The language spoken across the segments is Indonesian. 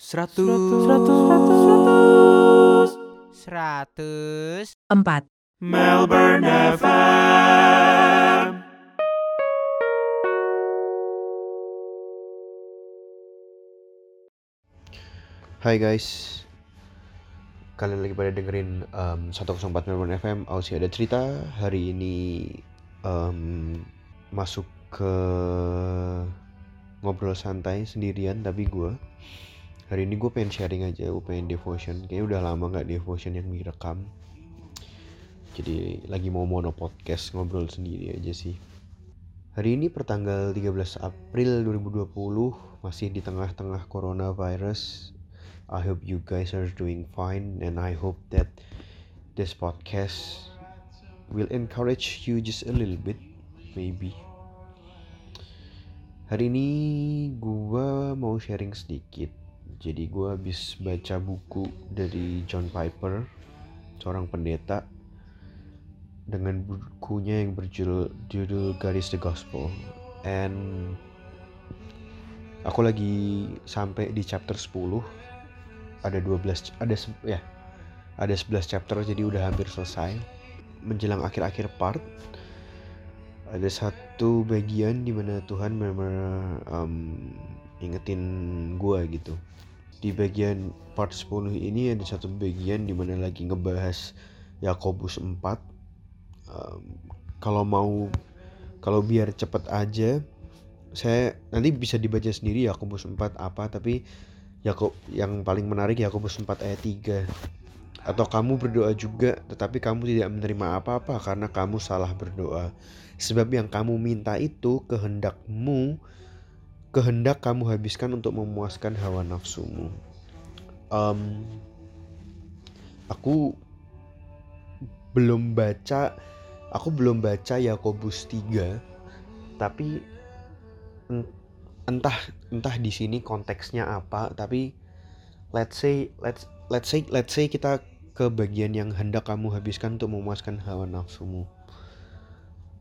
Seratus. Seratus. Seratus. Empat. Melbourne FM. Hai guys, kalian lagi pada dengerin um, 104 Melbourne FM. Aussie ada cerita hari ini um, masuk ke ngobrol santai sendirian tapi gue hari ini gue pengen sharing aja, gue pengen devotion. Kayaknya udah lama nggak devotion yang direkam. Jadi lagi mau mono podcast ngobrol sendiri aja sih. Hari ini pertanggal 13 April 2020 masih di tengah-tengah coronavirus I hope you guys are doing fine and I hope that this podcast will encourage you just a little bit maybe. Hari ini gua mau sharing sedikit. Jadi gua habis baca buku dari John Piper, seorang pendeta dengan bukunya yang berjudul judul Garis the Gospel. And aku lagi sampai di chapter 10 ada 12 ada ya ada 11 chapter jadi udah hampir selesai. Menjelang akhir-akhir part ada satu bagian di mana Tuhan memang um, ingetin gua gitu di bagian part 10 ini ada satu bagian di mana lagi ngebahas Yakobus 4 um, kalau mau kalau biar cepet aja saya nanti bisa dibaca sendiri Yakobus 4 apa tapi Yakob yang paling menarik Yakobus 4 ayat 3 atau kamu berdoa juga tetapi kamu tidak menerima apa-apa karena kamu salah berdoa. Sebab yang kamu minta itu kehendakmu kehendak kamu habiskan untuk memuaskan hawa nafsumu. Um, aku belum baca aku belum baca Yakobus 3 tapi entah entah di sini konteksnya apa tapi let's say let's let's say let's say kita ke bagian yang hendak kamu habiskan untuk memuaskan hawa nafsumu.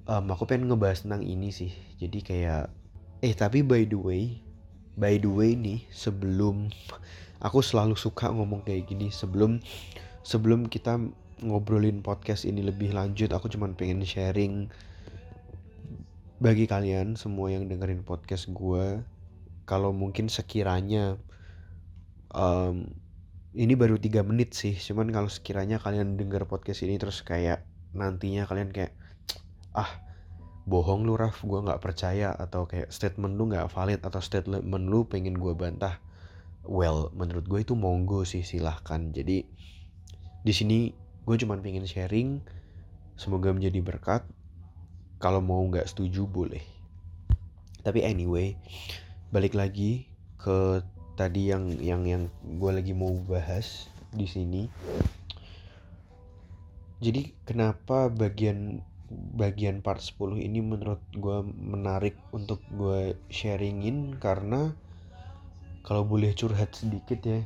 Um, aku pengen ngebahas tentang ini sih. Jadi kayak eh tapi by the way by the way nih sebelum aku selalu suka ngomong kayak gini sebelum sebelum kita ngobrolin podcast ini lebih lanjut aku cuman pengen sharing bagi kalian semua yang dengerin podcast gue kalau mungkin sekiranya um, ini baru tiga menit sih cuman kalau sekiranya kalian denger podcast ini terus kayak nantinya kalian kayak ah bohong lu Raf. Gue nggak percaya atau kayak statement lu nggak valid atau statement lu pengen gue bantah. Well menurut gue itu monggo sih silahkan. Jadi di sini gue cuman pengen sharing. Semoga menjadi berkat. Kalau mau nggak setuju boleh. Tapi anyway balik lagi ke tadi yang yang yang gue lagi mau bahas di sini. Jadi kenapa bagian bagian part 10 ini menurut gue menarik untuk gue sharingin karena kalau boleh curhat sedikit ya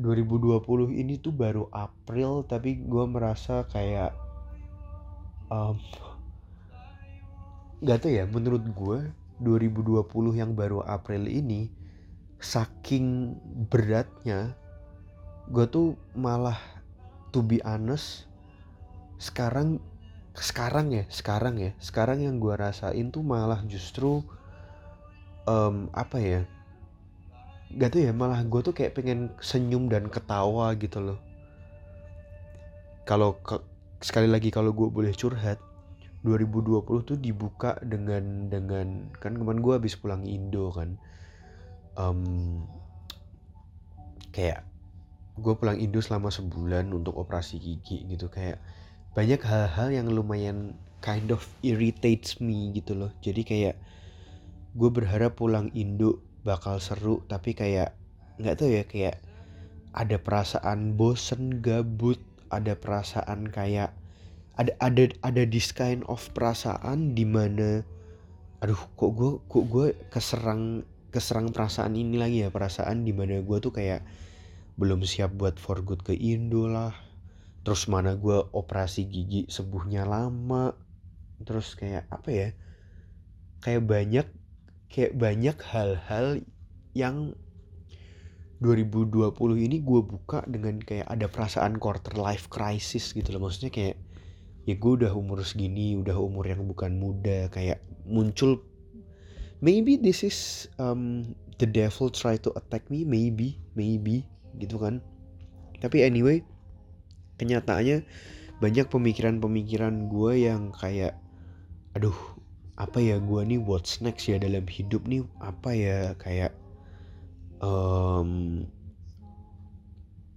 2020 ini tuh baru April tapi gue merasa kayak um, gak tau ya menurut gue 2020 yang baru April ini saking beratnya gue tuh malah to be honest sekarang sekarang ya sekarang ya sekarang yang gue rasain tuh malah justru um, apa ya gak tau ya malah gue tuh kayak pengen senyum dan ketawa gitu loh. Kalau sekali lagi kalau gue boleh curhat 2020 tuh dibuka dengan dengan kan kemarin gue habis pulang Indo kan um, kayak gue pulang Indo selama sebulan untuk operasi gigi gitu kayak banyak hal-hal yang lumayan kind of irritates me gitu loh. Jadi kayak gue berharap pulang Indo bakal seru tapi kayak nggak tahu ya kayak ada perasaan bosen gabut ada perasaan kayak ada ada ada this kind of perasaan di mana aduh kok gue kok gue keserang keserang perasaan ini lagi ya perasaan di mana gue tuh kayak belum siap buat for good ke Indo lah terus mana gue operasi gigi sembuhnya lama. Terus kayak apa ya kayak banyak kayak banyak hal-hal yang 2020 ini gue buka dengan kayak ada perasaan quarter life crisis gitu loh. Maksudnya kayak ya gue udah umur segini udah umur yang bukan muda kayak muncul maybe this is um, the devil try to attack me maybe maybe gitu kan. Tapi anyway kenyataannya banyak pemikiran-pemikiran gue yang kayak aduh apa ya gue nih what's next ya dalam hidup nih? Apa ya kayak um,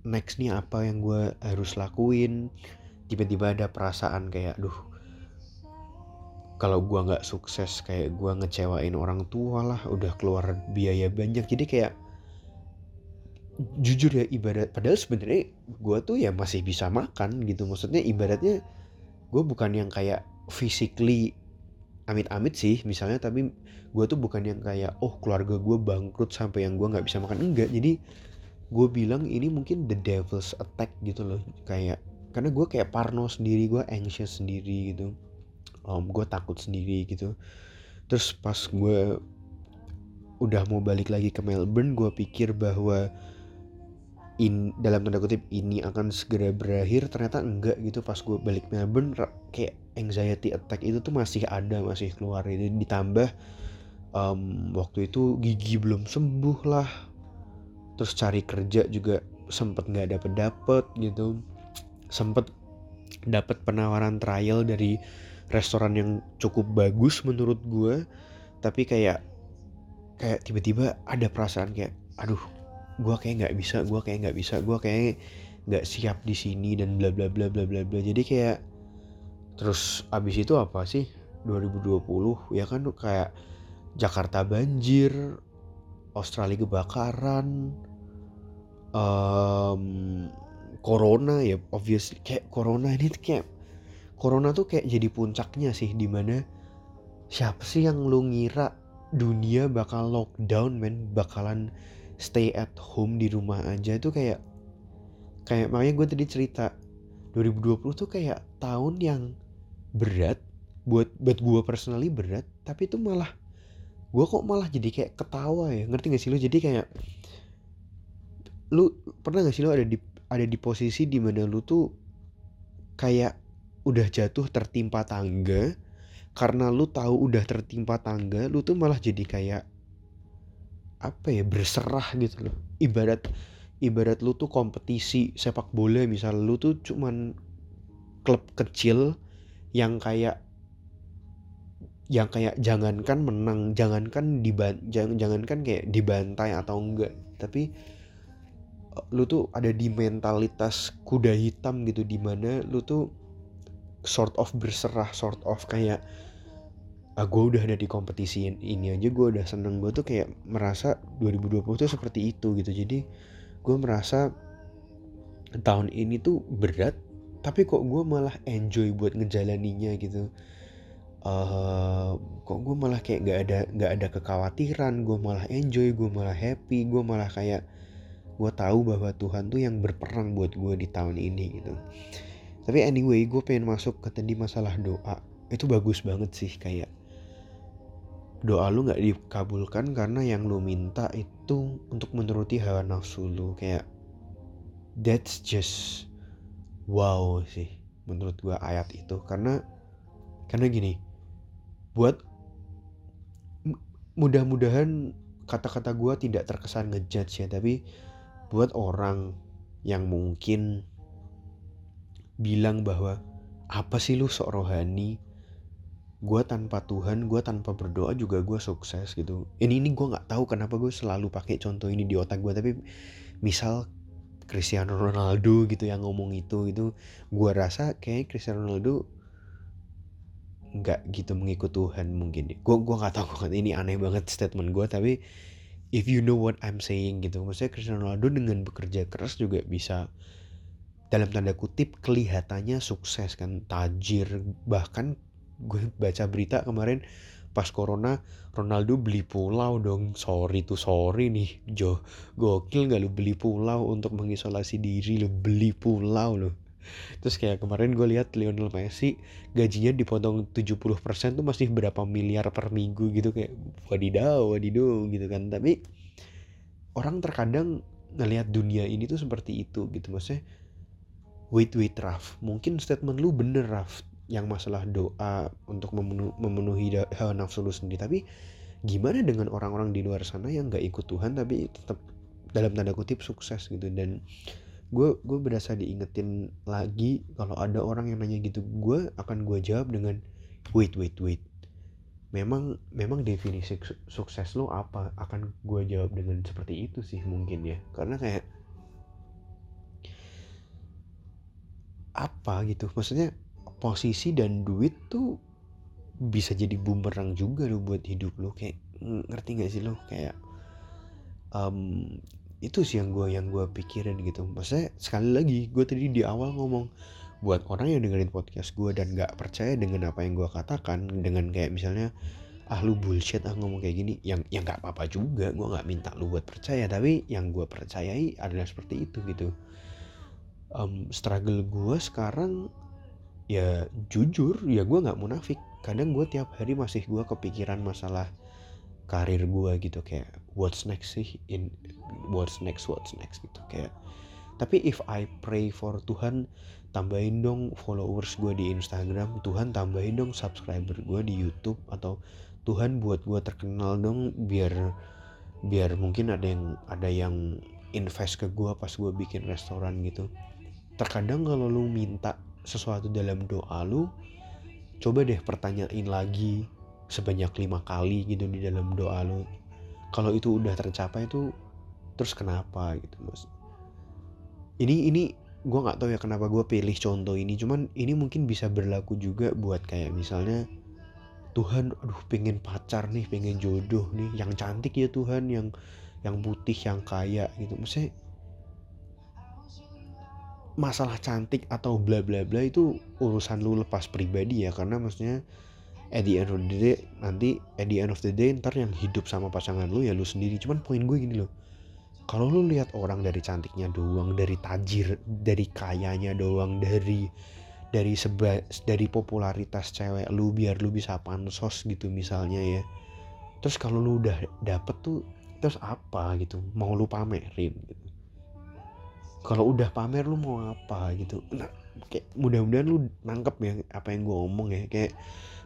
next nih apa yang gue harus lakuin? Tiba-tiba ada perasaan kayak duh kalau gue nggak sukses kayak gue ngecewain orang tua lah udah keluar biaya banyak. Jadi kayak jujur ya ibarat padahal sebenarnya gue tuh ya masih bisa makan gitu. Maksudnya ibaratnya gue bukan yang kayak physically amit-amit sih misalnya tapi gue tuh bukan yang kayak oh keluarga gue bangkrut sampai yang gue nggak bisa makan. Enggak jadi gue bilang ini mungkin the devil's attack gitu loh. Kayak karena gue kayak parno sendiri gue anxious sendiri gitu. Um, gue takut sendiri gitu. Terus pas gue udah mau balik lagi ke Melbourne gue pikir bahwa in dalam tanda kutip ini akan segera berakhir ternyata enggak gitu. Pas gue balik Melbourne kayak anxiety attack itu tuh masih ada masih keluar. Itu ditambah um, waktu itu gigi belum sembuh lah. Terus cari kerja juga sempet nggak dapet dapet gitu. Sempet dapet penawaran trial dari restoran yang cukup bagus menurut gue tapi kayak kayak tiba-tiba ada perasaan kayak aduh gue kayak nggak bisa gue kayak nggak bisa gue kayak nggak siap di sini dan bla bla bla bla bla bla. Jadi kayak terus abis itu apa sih? 2020 ya kan kayak Jakarta banjir Australia kebakaran um, corona ya obviously kayak corona ini kayak corona tuh kayak jadi puncaknya sih di mana siapa sih yang lu ngira dunia bakal lockdown men? Bakalan stay at home di rumah aja itu kayak kayak makanya gue tadi cerita 2020 tuh kayak tahun yang berat buat buat gue personally berat tapi itu malah gue kok malah jadi kayak ketawa ya ngerti gak sih lo? Jadi kayak lu pernah gak sih lo ada di ada di posisi di mana lu tuh kayak udah jatuh tertimpa tangga karena lu tahu udah tertimpa tangga lu tuh malah jadi kayak apa ya berserah gitu loh. Ibarat ibarat lu tuh kompetisi sepak bola misal lu tuh cuman klub kecil yang kayak yang kayak jangankan menang jangankan diban jangan jangankan kayak dibantai atau enggak tapi eh, lu tuh ada di mentalitas kuda hitam gitu di mana lu tuh sort of berserah sort of kayak ah gue udah ada di kompetisi ini aja gue udah seneng. Gue tuh kayak merasa 2020 tuh seperti itu gitu. Jadi gue merasa tahun ini tuh berat tapi kok gue malah enjoy buat ngejalaninya gitu. Uh, kok gue malah kayak nggak ada nggak ada kekhawatiran. Gue malah enjoy gue malah happy gue malah kayak gue tahu bahwa Tuhan tuh yang berperang buat gue di tahun ini gitu. Tapi anyway gue pengen masuk ke tadi masalah doa. Itu bagus banget sih kayak doa lu nggak dikabulkan karena yang lu minta itu untuk menuruti hawa nafsu lu. Kayak that's just wow sih menurut gua ayat itu. Karena karena gini buat mudah-mudahan kata-kata gua tidak terkesan ngejudge ya tapi buat orang yang mungkin bilang bahwa apa sih lu sok rohani gue tanpa Tuhan gue tanpa berdoa juga gue sukses gitu. Ini ini gue nggak tahu kenapa gue selalu pakai contoh ini di otak gue tapi misal Cristiano Ronaldo gitu yang ngomong itu itu gue rasa kayak Cristiano Ronaldo nggak gitu mengikut Tuhan mungkin. Gue gue nggak tahu ini aneh banget statement gue tapi if you know what I'm saying gitu. Maksudnya Cristiano Ronaldo dengan bekerja keras juga bisa dalam tanda kutip kelihatannya sukses kan tajir bahkan gue baca berita kemarin pas corona Ronaldo beli pulau dong. Sorry tuh sorry nih Jo. Gokil gak lu beli pulau untuk mengisolasi diri? Lu beli pulau lo terus kayak kemarin gue lihat Lionel Messi gajinya dipotong 70% tuh masih berapa miliar per minggu gitu. Kayak wadidaw wadidaw gitu kan. Tapi orang terkadang ngelihat dunia ini tuh seperti itu gitu. Maksudnya wait wait Raf. Mungkin statement lu bener Raf yang masalah doa untuk memenuhi, memenuhi hawa nafsu lu sendiri. Tapi gimana dengan orang-orang di luar sana yang nggak ikut Tuhan tapi tetap dalam tanda kutip sukses gitu? Dan gue gue berasa diingetin lagi kalau ada orang yang nanya gitu gue akan gue jawab dengan wait wait wait. Memang memang definisi sukses lo apa? Akan gue jawab dengan seperti itu sih mungkin ya. Karena kayak apa gitu? Maksudnya posisi dan duit tuh bisa jadi bumerang juga lo buat hidup lo kayak ngerti gak sih lo kayak um, itu sih yang gue yang gue pikirin gitu. Maksudnya sekali lagi gue tadi di awal ngomong buat orang yang dengerin podcast gue dan gak percaya dengan apa yang gue katakan dengan kayak misalnya ah lu bullshit ah ngomong kayak gini yang yang nggak apa-apa juga. Gue nggak minta lu buat percaya tapi yang gue percayai adalah seperti itu gitu. Um, struggle gue sekarang ya jujur ya gue nggak munafik. Kadang gue tiap hari masih gue kepikiran masalah karir gue gitu kayak what's next sih in what's next what's next gitu kayak. Tapi if I pray for Tuhan tambahin dong followers gue di Instagram Tuhan tambahin dong subscriber gue di YouTube atau Tuhan buat gue terkenal dong biar biar mungkin ada yang ada yang invest ke gue pas gue bikin restoran gitu. Terkadang kalau lu minta sesuatu dalam doa lu coba deh pertanyain lagi sebanyak lima kali gitu di dalam doa lu. Kalau itu udah tercapai tuh terus kenapa gitu mas? Ini ini gue nggak tahu ya kenapa gue pilih contoh ini cuman ini mungkin bisa berlaku juga buat kayak misalnya Tuhan aduh pengen pacar nih pengen jodoh nih yang cantik ya Tuhan yang yang putih yang kaya gitu. Maksudnya masalah cantik atau bla bla bla itu urusan lu lepas pribadi ya karena maksudnya at the end of the day nanti at the end of the day ntar yang hidup sama pasangan lu ya lu sendiri. Cuman poin gue gini loh kalau lu lihat orang dari cantiknya doang dari tajir dari kayanya doang dari dari seba dari popularitas cewek lu biar lu bisa pansos gitu misalnya ya terus kalau lu udah dapet tuh terus apa gitu mau lu pamerin gitu kalau udah pamer lu mau apa gitu? Nah kayak mudah-mudahan lu nangkep ya apa yang gue ngomong ya. Kayak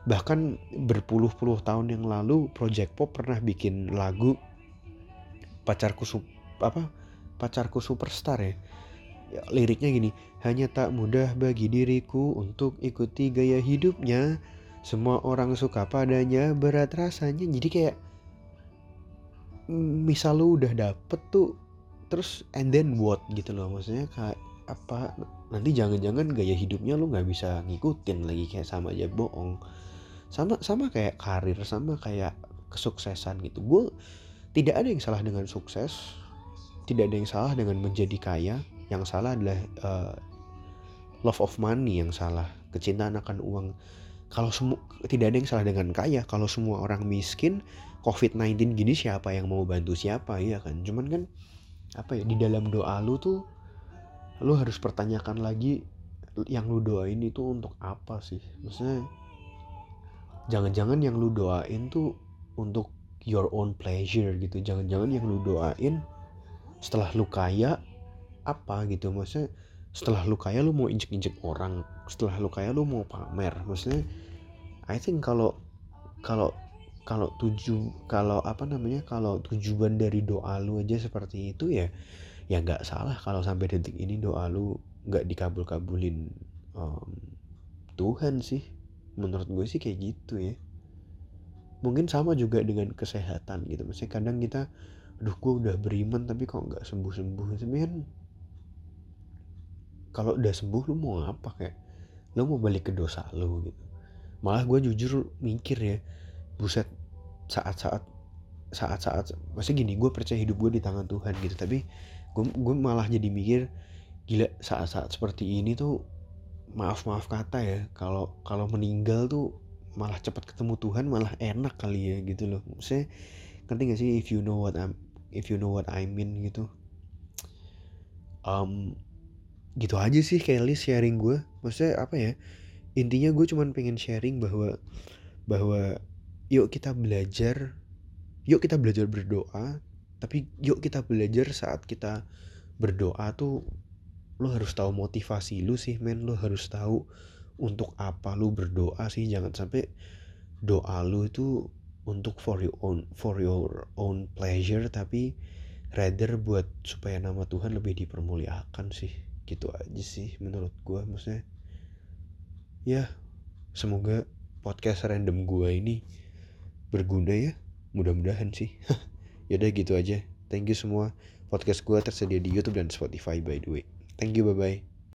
bahkan berpuluh-puluh tahun yang lalu Project Pop pernah bikin lagu pacarku sup apa? Pacarku superstar ya. ya liriknya gini hanya tak mudah bagi diriku untuk ikuti gaya hidupnya. Semua orang suka padanya berat rasanya. Jadi kayak misal lu udah dapet tuh terus and then what gitu loh maksudnya kayak apa nanti jangan-jangan gaya hidupnya lu nggak bisa ngikutin lagi kayak sama aja bohong. Sama sama kayak karir sama kayak kesuksesan gitu. Gue tidak ada yang salah dengan sukses tidak ada yang salah dengan menjadi kaya. Yang salah adalah uh, love of money yang salah kecintaan akan uang. Kalau semua tidak ada yang salah dengan kaya. Kalau semua orang miskin covid-19 gini siapa yang mau bantu siapa? Ya kan? Cuman kan apa ya di dalam doa lu tuh lu harus pertanyakan lagi yang lu doain itu untuk apa sih? Maksudnya jangan-jangan yang lu doain tuh untuk your own pleasure gitu. Jangan-jangan yang lu doain setelah lu kaya apa gitu. Maksudnya setelah lu kaya lu mau injek-injek orang setelah lu kaya lu mau pamer. Maksudnya I think kalau kalau kalau tuju kalau apa namanya kalau tujuan dari doa lu aja seperti itu ya ya nggak salah kalau sampai detik ini doa lu nggak dikabul-kabulin um, Tuhan sih. Menurut gue sih kayak gitu ya. Mungkin sama juga dengan kesehatan gitu. Maksudnya kadang kita aduh gue udah beriman tapi kok nggak sembuh sembuh tapi kan kalau udah sembuh lu mau apa kayak? Lu mau balik ke dosa lu gitu. Malah gue jujur mikir ya buset saat-saat saat-saat masih gini gue percaya hidup gue di tangan Tuhan gitu tapi gue gue malah jadi mikir gila saat-saat seperti ini tuh maaf maaf kata ya kalau kalau meninggal tuh malah cepat ketemu Tuhan malah enak kali ya gitu loh. Saya ngerti gak sih if you know what I'm if you know what I mean gitu? Um, gitu aja sih Kelly sharing gue maksudnya apa ya intinya gue cuman pengen sharing bahwa bahwa yuk kita belajar yuk kita belajar berdoa tapi yuk kita belajar saat kita berdoa tuh lo harus tahu motivasi lu sih men. Lo harus tahu untuk apa lu berdoa sih. Jangan sampai doa lu itu untuk for your own for your own pleasure tapi rather buat supaya nama Tuhan lebih dipermuliakan sih. Gitu aja sih menurut gua. Maksudnya ya semoga podcast random gua ini berguna ya. Mudah-mudahan sih. Yaudah gitu aja. Thank you semua. Podcast gua tersedia di YouTube dan Spotify by the way. Thank you bye bye